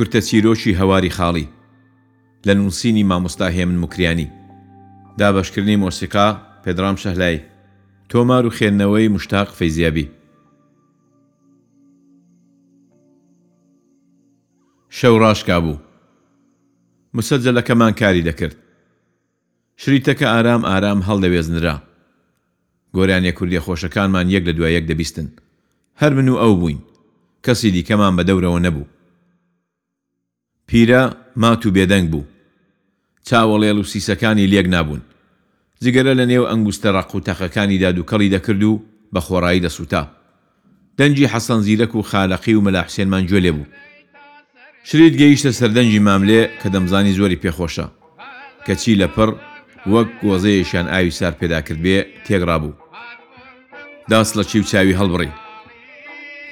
کورتە چیرۆکی هەواری خاڵی لە نووسینی مامۆستا هێمن مکریانی دابەشکردنی مۆسیقا پێدرام شەهلای تۆمار و خێندنەوەی مشتاق فەیزیابی شەو ڕاشکا بوو مسەجەلەکەمان کاری دەکرد شریتەکە ئارام ئارام هەڵدەوێزنرا. گۆرانیە کوردیە خۆشەکانمان یەک لە دوای یەک دەبیستن. هەر من و ئەو بووین. کەسی دیکەمان بە دەورەوە نەبوو. پیرە مات و بێدەنگ بوو. چاوە ڵێڵ و سیسەکانی لێک نابوون. جگەرە لە نێو ئەنگوستە ڕەق و تەقەکانیدا دوکەڵی دەکرد و بە خۆڕایی دەسووتا. دەنگی حەسەن زیرەک و خالەقی و مەلا حوسێنمان گوێ لێ بوو. شریت گەیشتە سەر دەنگی ماملێ کە دەمزانی زۆری پێ خۆشە. کەچی لە پڕ وەک گۆزەیەکیان ئاوی سار پێدا کردبێ تێک ڕابوو. داسڵەکی و چاوی هەڵبڕی.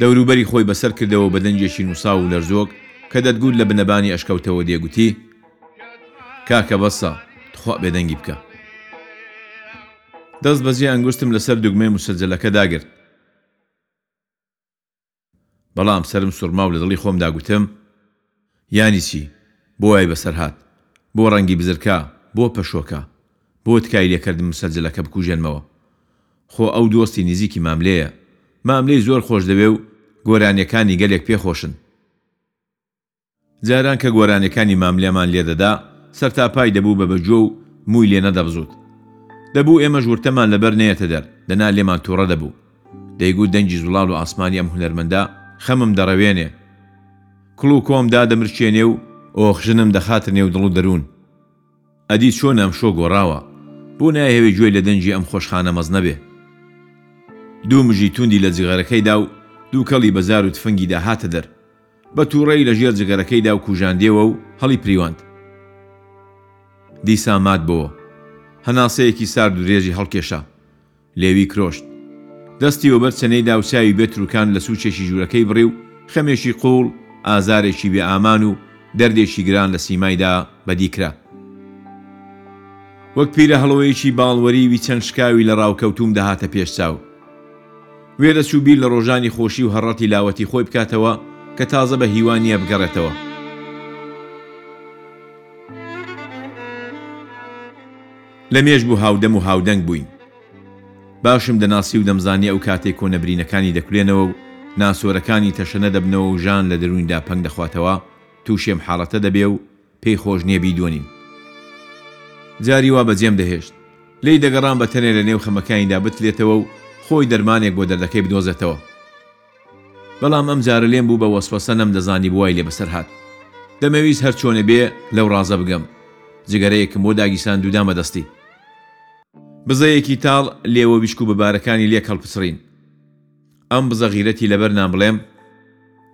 دەوروبەری خۆی بە سەر کردەوە و بە دەنگێکی نووساو و لەرزۆک کە دەتگوت لە بنەبانی ئەشکەوتەوە دێ گوتی، کاکە بەسە، تخوا بێدەنگی بکە. دەست بەجێ ئەنگوستم لە سەر دوگمەی موسەجەلەکە داگرت. بەڵام سەرم سوڕما و لە دڵی خۆمدا گوتم، یانی چی؟ بۆ وای بەسەر هات؟ بۆ ڕەنگی بزرکا؟ بۆ پەشۆکە؟ بۆ تکای لێ کردم مسەجلەکە بکوژێنمەوە؟ خۆ ئەو دۆستی نیزیکی ماملێیە، ماملێی زۆر خۆش دەوێ و گۆرانیەکانی گەلێک پێ خۆشن. جاران کە گۆرانیەکانی ماملێمان لێ دەدا سەرتاپای دەبوو بە بەجۆ و مووی لێ نەدەڕزووت دەبوو ئێمەش ورتەمان لەبەر نەیەتە دەر دەنا لێمان توڕە دەبوو دەیگووت دەنگی زوڵاڵ و ئاسمانی ئەم هونەرمەندە خەمم دەڕەوێنێ کڵ و کۆم دادەمرچێنێ و ئۆخژنم دەخاتە نێو دڵ و دەروون ئەدی چۆنە ئەمشۆ گۆڕاوە بۆ نایهەوێ گوێ لە دەنگی ئەم خۆشخانە مەزنە بێ دوو مژی توندی لە جغەرەکەیدا و دوو کەڵی بەزار و تفنگیدا هاتە دەر بە تووڕەیی لە ژێر جگەرەکەیدا و کوژاندیەوە و هەڵی پریواند. دیسا مات بۆوە. هەناسەیەکی سارد و درێژی هەڵکێشا. لێوی کرۆشت. دەستی وەبەر چەنەیدا و چاوی بێ تروکان لە سووچێکی ژوورەکەی بڕی و خەمێکی قووڵ، ئازارێکی بێ ئامان و دەردێکی گران لە سیمایدا بەدی کرا. وەک پیرەهەڵۆیەکی باڵ وەریوی چەن شکاوی لە ڕاوکەوتووم دەهاتە پێش چاو. وێرە چوو بیر لە ڕۆژانی خۆشی و هەڕەتی لاوەتی خۆی بکاتەوە کە تازە بە هیوا نییە بگەڕێتەوە. لەمێژ بوو هاودەم و هاودەنگ بووین. باشم دەناسی و دەمزانی ئەو کاتەی کۆنە برینەکانی دەکولێنەوە و ناسۆرەکانی تەشەنە دەبنەوە و ژان لە دەروونیدا پەنگ دەخواتەوە، تووشێم حاڵەتە دەبێ و، پێی خۆش نیە بیدۆنین. جاری وا بەجێم دەهێشت. لێی دەگەڕام بە تەنێ لە نێو خەمەکانیدا بتلێتەوە و خۆی دەرمانێک بۆ دەردەکەی بدۆزێتەوە. بەڵام ئەم جارە لێم بوو بە وەسوەسە نەمدەزانی بۆوای لێ بەسەر هات. دەمەویست هەر چۆنێ بێ لەو ڕازە بگەم. جگەرەیەکم بۆ داگیرساند و دامە دەستی. بزەیەکی تاڵ لێوە ویشک و ببارەکانی لێک هەڵپچڕین. ئەم بزە غیرەتی لەبەر نان بڵێم؟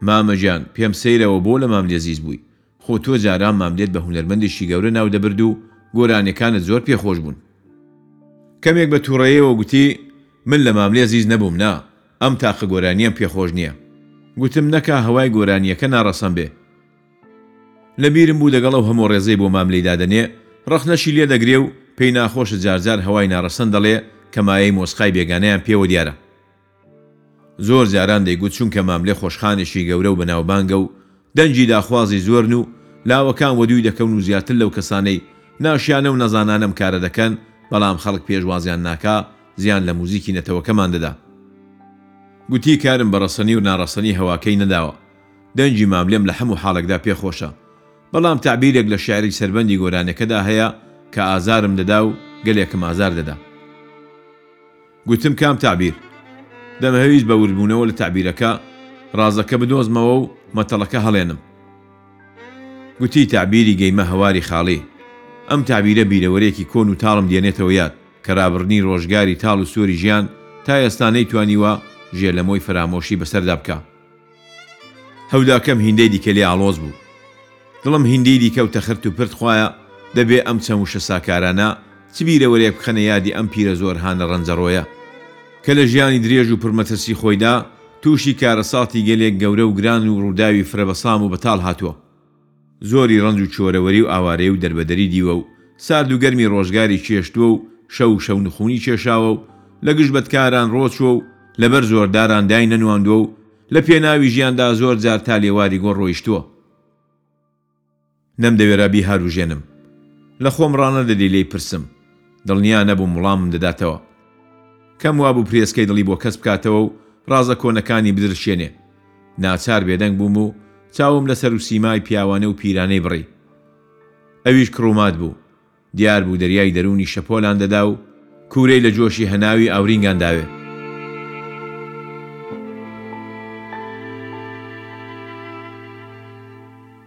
مامە گیان پێم سەیرەوە بۆ لە مام لێ زیز بووی؟ خۆ تۆ جاران ماملێت بە هونەرمەندێکی گەورە ناو دەبرد و گۆرانیەکانت زۆر پێ خۆش بوون. کەمێک بە توڕەیەوە گوتی، من لە ماملێ زیز نەبووم نا، ئەم تاقە گۆرانیەم پێ خۆش نیە. گوتم، نەکا هەوای گۆرانیەکە ناڕەسەن بێ. لە بیرم بوو دەگەڵ ئەو هەمۆڕێزەی بۆ ماملێی دادەنێ، ڕەخنەشی لێ دەگرێ و پێی ناخۆشە جارجار هەوای ناڕەسەن دەڵێ کە مایەی مۆسقای بێگانەیان پێوە دیارە. زۆر جاران دەیگوت چونکە ماملێ خۆشخانێکی گەورە و بەناوبانگە و دەنگی داخوازی زۆرن و لاوەکان وەدووی دەکەون و زیاتر لەو کەسانەی ناشیانە و نەزانانە ئەم کارە دەکەن بەڵام خەڵک پێش وازیان ناکا زیان لە موزیکی نەتەوەکەمان دەدا گوتی کارم بە ڕەسەنی و ناڕەسەنی هەواکەی نەداوە دەنگی ماملێم لە حەموو حاڵێکدا پێ خۆشە بەڵام تەعبیرێک لە شێعری سەربەندی گۆرانێکەدا هەیە کە ئازارم دەدا و گەلێکم ئازار دەدا. گوتم کام تەعبیر؟ دەمهەویست بە وردبوونەوە لە تەعبیرەکە ڕازەکە بدۆزمەوە و مەتەڵەکە هەڵێنم. گوتی تەعبیری گەیمە هەواری خاڵی. ئەم تەعبیرە بیرەوەرێکی کۆن و تاڵم دێنێتەوە یاد، کە رابڕنی ڕۆژگاری تاڵ و سووری ژیان تا ئێستا نەیتوانیوە ژێلەمۆی فەرامۆشی بەسەردا بکا. هەولاکەم هیندەی دیکە لێ ئاڵۆز بوو دڵم هیندی دیکەوتە خرت و پرت خوایە دەبێ ئەم چەند وشە ساکارانە چ بیرەوەرێک بخەنە یادی ئەم پیرە زۆر هانە ڕەنجەڕۆیە کە لە ژیانی درێژ و پر مەترسی خۆیدا تووشی کارەساتی گەلێک گەورە و گران و ڕووداوی فرە بەسام و بەتاڵ هاتووە. زۆری ڕەنج و چۆرەوەری و ئاوارەیی و دەربەدەری دیوە و سارد و گەرمی ڕۆژگاری چێشتووە و شەو و شەونخونی چێشاوە و لە گژ بەدکاران ڕۆچووە و لە بەر زۆرداران دای نەنواندووە و لە پێناوی ژیاندا زۆر جار تا لێواری گۆڕ ڕۆیشتووە. نەمدەوێرا بیهاروژێنم. لە خۆم ڕانەدەدی لێی پرسم. دڵنیا نەبووم وڵامم دەداتەوە. کەم وابوو پرێسکەی دڵی بۆ کەس بکاتەوە و ڕازە کۆنەکانی بدرشێنێ. ناچار بێدەنگ بووم و چاوم لە سەروسیمای پیاوانە و پیرانەی بڕی. ئەویش کڕومات بوو. دیار بوو دەریای دەروونی شەپۆلان دەدا و کوورەی لە جۆشی هەناوی ئاورینگان داوێ.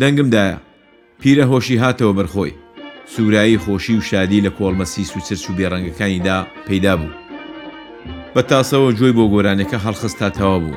دەنگم دایە. پیرە هۆشی هاتەوە بەر خۆی. سوورایی خۆشی و شادی لە کۆڵمە سیس و چرچ و بێڕەنگەکانیدا پەیدا بوو. بە تاسەوە گوێی بۆ گۆرانیەکە هەڵخست تا تەواو بوو.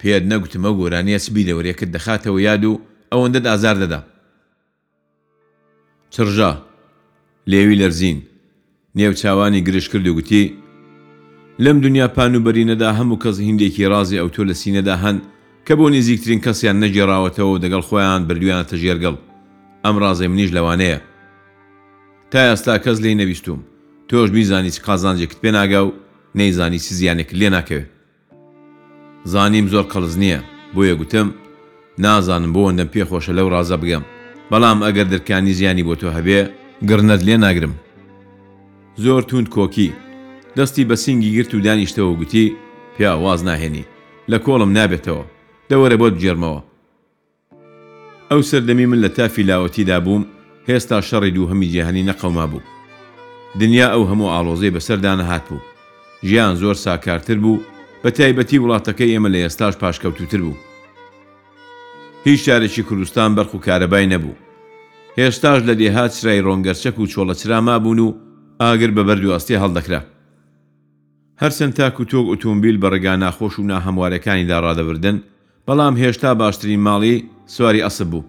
پێت نەگوتم ئەو گۆرانیە چ بیرەوەرێکت دەخاتەوە یاد و ئەوەندەت ئازار دەدا. چڕژا، لێوی لەرزین، نێو چاوانی گرژ کرد و گوتی، لەم دونیا پان و بەرینەدا هەموو کەس هیندێکی ڕازی ئەوتۆ لە سینەدا هەن کە بۆ نیزیکترین کەسیان نەگێڕاوەتەوە و دەگەڵ خۆیان بردویانەتە ژێر گڵ. ئەم ڕازەی منیش لەوانەیە. تا ئێستا کەس لێی نەبیستووم. تۆش بیزانی چ قازانجێکت پێ ناگا و نەیزانی چ زیانێکت لێ ناکەوێ. زانیم زۆر قەڵس نیە بۆیە گوتم نازانم بۆ ئەندەم پێ خۆشە لەو ڕازە بگەم بەڵام ئەگەر درکانی زیانی بۆ تۆ هەبێ گڕنت لێ ناگرم زۆر توند کۆکی دەستی بە سینگی گرت و دانیشتەوە گوتی پیاو واز ناهێنی لە کۆڵم نابێتەوە دە وەرە بۆت بگێڕمەوە. ئەو سەردەمی من لە تافی لاوەتیدا بووم، هێستا شەڕی دووهەمی جیهانی نەقەومابوو. دنیا ئەو هەموو ئاڵۆزەی بەسەردا نەهاتبوو. ژیان زۆر ساکارتر بوو، بە تایبەتی وڵاتەکەی ئێمە لە ئێستاش پاشکەوتووتر بوو. هیچ شارێکی کوردستان بەرق و کارەبای نەبوو. هێشتاش لە دێهات چرای رۆنگەرچەک و چۆڵەچرا مابوون و ئاگر بە بەرد و ئەستێ هەڵدەکرا. هەرچەند تاک و تۆک ئوتومبیل بە ڕێگا ناخۆش و ناهەموارەکانیدا ڕادەبردن، بەڵام هێشتا باشترین ماڵی سواری ئەسپ بوو.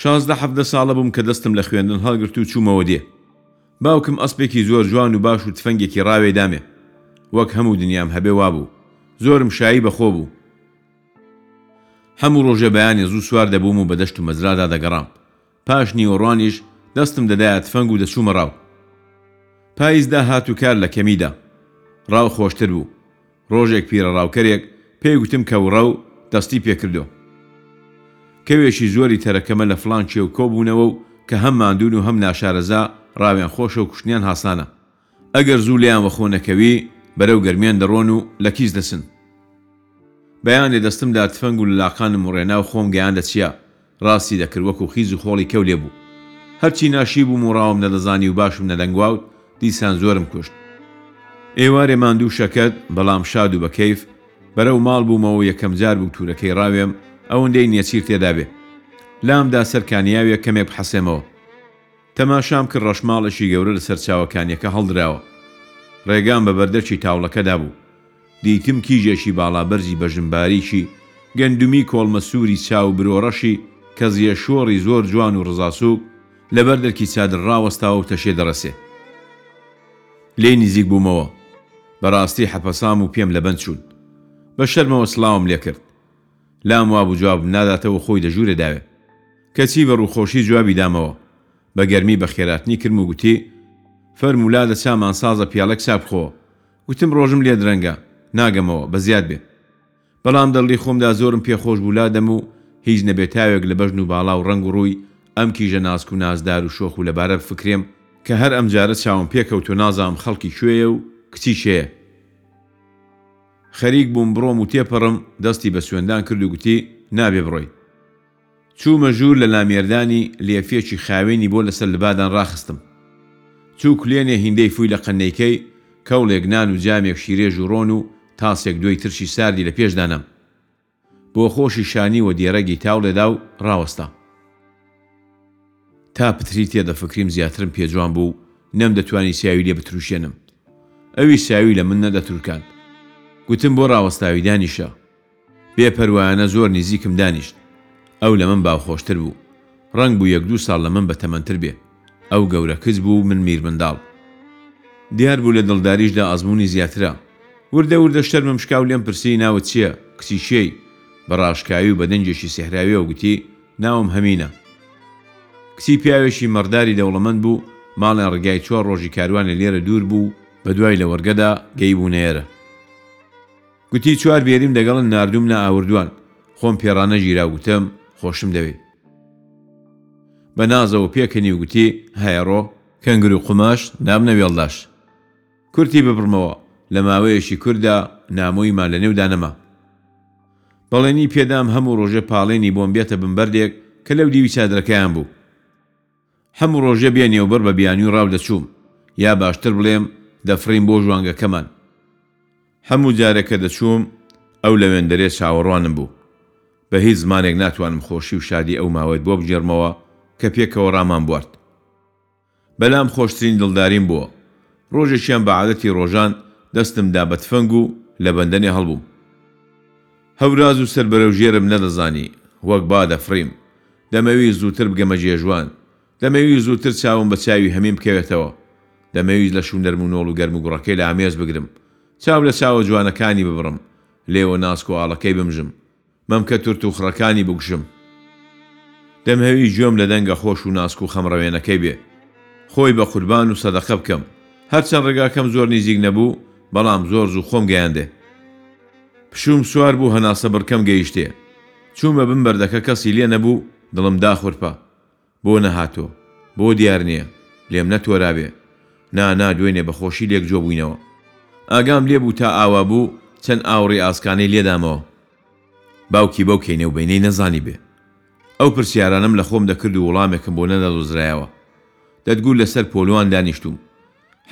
شازدە حەڤدە ساڵە بووم کە دەستم لە خوێندن هەڵگرت و چوومەوە دێ. باوکم ئەسپێکی زۆر جوان و باش و تفەنگێکی ڕاوێی دامێ. وەک هەموو دنیام هەبێ وا بوو. زۆرم شایی بە خۆ بوو. هەموو ڕۆژێ بەیانی زوو سوار دەبووم و بە دەشت و مەزرادا دەگەڕام. پاش نیوەڕوانیش دەستم دەدایە تفەنگ و دەچوومە ڕاو. پایز داهات و کار لە کەمی دا. ڕاو خۆشتر بوو. ڕۆژێک پیرەڕاوکەرێک پێی گوتم کە وڕە و دەستی پێ کردو. کەوێکی زۆری تەرەکەمە لە فڵان کێو کۆ بوونەوە و کە هەم ماندوون و هەم ناشارەزا ڕاویان خۆشە و کوشنیان هاسانە. ئەگەر زوو لێیان وەخۆ نەکەوی بەرەو گەرمیان دەڕۆن و لە کیس دەچن. بەیانێ دەستم دا تفەنگ و لە لاقانم وڕێنا و خۆم گەیاندە چیا، ڕاستی دەکرد وەکوو خیز و خۆڵی کەو لێ بوو. هەرچی ناشی بووم و ڕاوم نەدەزانی و باشم نەدەنگواوت دیسان زۆرم کوشت. ئێوارێ ماندوو و شەکەت بەڵام شاد و بە کەیف بەرەو ماڵ بوومەوە و یەکەم جار بوو توورەکەی ڕاوێم ئەوندەی نێچیر تێدا بێ. لام دا سەر کانیاوێ کەمێک بحەسێمەوە. تەماشام کرد ڕەشماڵێکی گەورە لە سەرچاوە کانیەکە هەڵدراوە. ڕێگام بە بەردەرکی تاوڵەکەدا بوو. دیتم کیژێکی باڵا بەرزی بەژن باریکی گەندمی کۆڵمە سووری چاو و برۆ ڕەشی کەزیە شۆڕی زۆر جوان و ڕزاسووک لە بەر دەرکی چادر ڕاوەستاوە و تەشێ دەڕێسێ. لێی نیزیک بوومەوە. بە ڕاستی حەپەسام و پێم لە بەند چوون. بە شەرمەوە سڵاوم لێ کرد. لام وابوو جوابم ناداتەوەو خۆی دەژورێ داوێ کەچی بە رووخۆشی جوابی دامەوە بە گەرمی بە خێراتنی کرم و گوتی فەرموو لادە چامان سازە پیالەک چا بخۆ گوتم رۆژم لێ درەنگە ناگەمەوە بە زیاد بێ بەڵام دەرڵی خۆمدا زۆرم پێ خۆش بوو لادەم و هیچ نەبێ تاوێک لە بەژن و باڵا و رەنگ و رووی ئەم کیژە ناسک و نازدار و شۆخ و لەبارە بفکرێم کە هەر ئەمجارە چاوم پێ کەوت و نازام خەڵکی کوێیە و کچی کێیە. خەریک بووم بڕۆم و تێپەڕم، دەستی بە سوێندان کرد و گوتی، نابێ بڕۆی. چوومە ژوور لە لامێردانی، لێفیەکی خاوێنی بۆ لەسەر لبادان ڕاخستم. چوو کلێنێ هیندەی فووی لە قەننەیکەی، کەوڵێک نان و جامێک شیرێژ و ڕۆن و تاسێک دۆی ترشی ساردی لە پێش دانام. بۆ خۆشی شانی وە دێرەگی تاو لێدا و ڕاوەستا. تا پتری تێ دەفکریم زیاترم پێ جوان بوو و نەم دەتوانی چاوی لێ بتروشێنم. ئەویش چاوی لە من نەدەتروکاند. گوتم بۆ ڕاوەستاوی دانیشە. بێ پەروایانە زۆر نیزیکم دانیشت. ئەو لە من باو خۆشتر بوو. ڕەنگ بوو یەک دوو ساڵ لە من بە تەمەنتر بێ. ئەو گەورە کچ بوو و من میرمنداڵ. دیار بوو لە دڵداریشدا ئەزموونی زیاترە. وردە وردە شەرمم شکا و لێم پرسی، ناوت چییە؟ کچی کێی؟ بە ڕاشکاوی و بە دەنگێکی سێهراوییەوە گوتی، ناوم هەمینە. کچی پیاوێکی مەڕداری دەوڵەمەند بوو، ماڵیان ڕیگای چوار ڕۆژی کاروانێ لێرە دوور بوو و بە دوای لەوەڕگەدا گەیبوونە ئێرە. گوتی چوار بێریم دەگەڵن ناردووم نا ئاوردوان خۆم پێڕانەگیرا و گوتم خۆشم دەوێی. بە نازەوە پێکەنی و گوتی هەێڕۆ. کەنگر و قوماش نابنە وێڵداش. کورتی ببڕمەوە، لە ماوەیەکی کورتدا نامۆیمان لە نێودا نەما. بەڵێنی پێدام هەموو ڕۆژێ پاڵێنی بۆم بێتە بن بەردێک کە لەو دیوی چادرەکەیان بوو. هەموو ڕۆژێ بێ نێوبڕ بە بیانووی ڕاو دەچووم، یا باشتر بڵێم دەفڕیم بۆ ژوانگەکەمان. هەموو جارێ کە دەچووم، ئەو لە وێندەرێ چاوەڕوانم بوو. بە هیچ زمانێک ناتوانم خۆشی و شادی ئەو ماوەیت بۆ بگێڕمەوە کە پێکەوە ڕامان بوارد. بەلام خۆشترین دڵداریم بووە. ڕۆژێکیان بە عادەتی ڕۆژان دەستم دا بە تفەنگ و لە بەندەنێ هەڵبووم. هەوراز و سەر بەرەو ژێرم نەدەزانی، وەک با دەفڕیم. دەمەویست زووتر بگەمە جێژوان. دەمەویست زووتر چاوم بە چاوی هەمین بکەوێتەوە. دەمەویست لە شوو نەرم و نۆڵ و گەرم و گوڕەکەی لە ئامێز بگرم. چاو لە چاوە جوانەکانی ببڕم. لێوە ناسک و ئاڵەکەی بمژم. مەمکە تورت و خڕەکانی بگوشم. دەمهەویست گوێم لە دەنگە خۆش و ناسک و خەمڕەوێنەکەی بێ. خۆی بە قوربان و سەدەقە بکەم. هەرچەند ڕێگاکەم زۆر نیزیک نەبوو، بەڵام زۆر زوو خۆم گەیاندێ. پشووم سوار بوو هەناسە بڕکەم گەیشتێ. چوومە بن بەردەکە کەسی لێ نەبوو دڵم داخورپا بۆ نەهاتووە بۆ دیار نیە لێم نەتۆرابێ نا نا دوێنێ بە خۆشی لێک جۆ بووینەوە ئاگام لێ بوو تا ئاوا بوو چەن ئاوڕی ئاسکانەی لێ دامەوە باوکی بەو کەینە و بەینەی نەزانیبێ ئەو پرسیارانەم لە خۆم دەکرد و وڵامێکم بۆ نەدەدۆزرایەوە دەتگو لە سەر پۆلوان دانیشتووم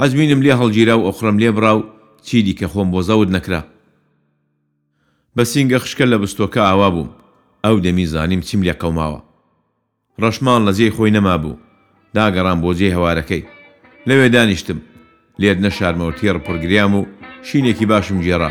حەجمینم لێ هەڵگیرا و ئۆقرەم لێ بڕا و چی دیکە خۆم بۆ زەوت نەکرا بە سینگە خشکە لە بستۆکە ئاوا بووم، ئەو دەمی زانیم چیم لێ قەوماوە. ڕەشماڵ لە جێی خۆی نەمابوو، داگەڕام بۆ جێی هەوارەکەی. لەوێ دانیشتم. لێت نەشارمەوە تێڕ پڕ گریام و شینێکی باشم گێڕا.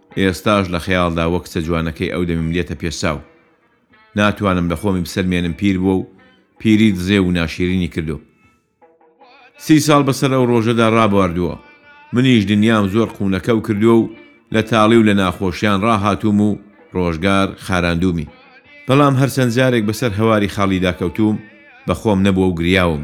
ئێستاش لە خەیاڵدا وەک کچە جوانەکەی ئەو دەمیم دێتە پێش چاو. ناتوانم لە خۆمی بسەلمێنم پیر بووە و پیری دزێو و ناشیرینی کردووە. سی ساڵ بەسەر ئەو ڕۆژەدا ڕابواردووە. منیش دنیام زۆر قوونەکەو کردووە و لە تاڵی و لە ناخۆشیان ڕاهاتووم و ڕۆژگار خاراندوومی. بەڵام هەرچەند جارێک بەسەر هەواری خاڵیدا کەوتووم، بە خۆم نەبووە و گریاوم.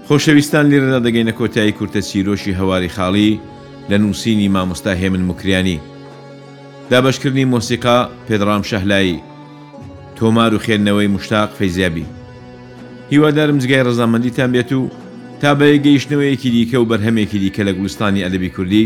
خۆشەویستان لیرەدا دەگەینە کۆتایی کورتە چیرۆکی هەواری خاڵی لە نووسینی مامۆستا هێمن موکریانی. دابەشکردنی مۆسیقا، پێدڕام شەهلایی. تۆمار و خوێندنەوەی موشتاق فەیزیابی. هیوادارم جگای ڕەزامەندیتان بێت و تا بەیەکگەیشتنەوەیەکی دیکە و بەرهەمێکی دیکە لە گوڵستانی ئەدەبی کوردی،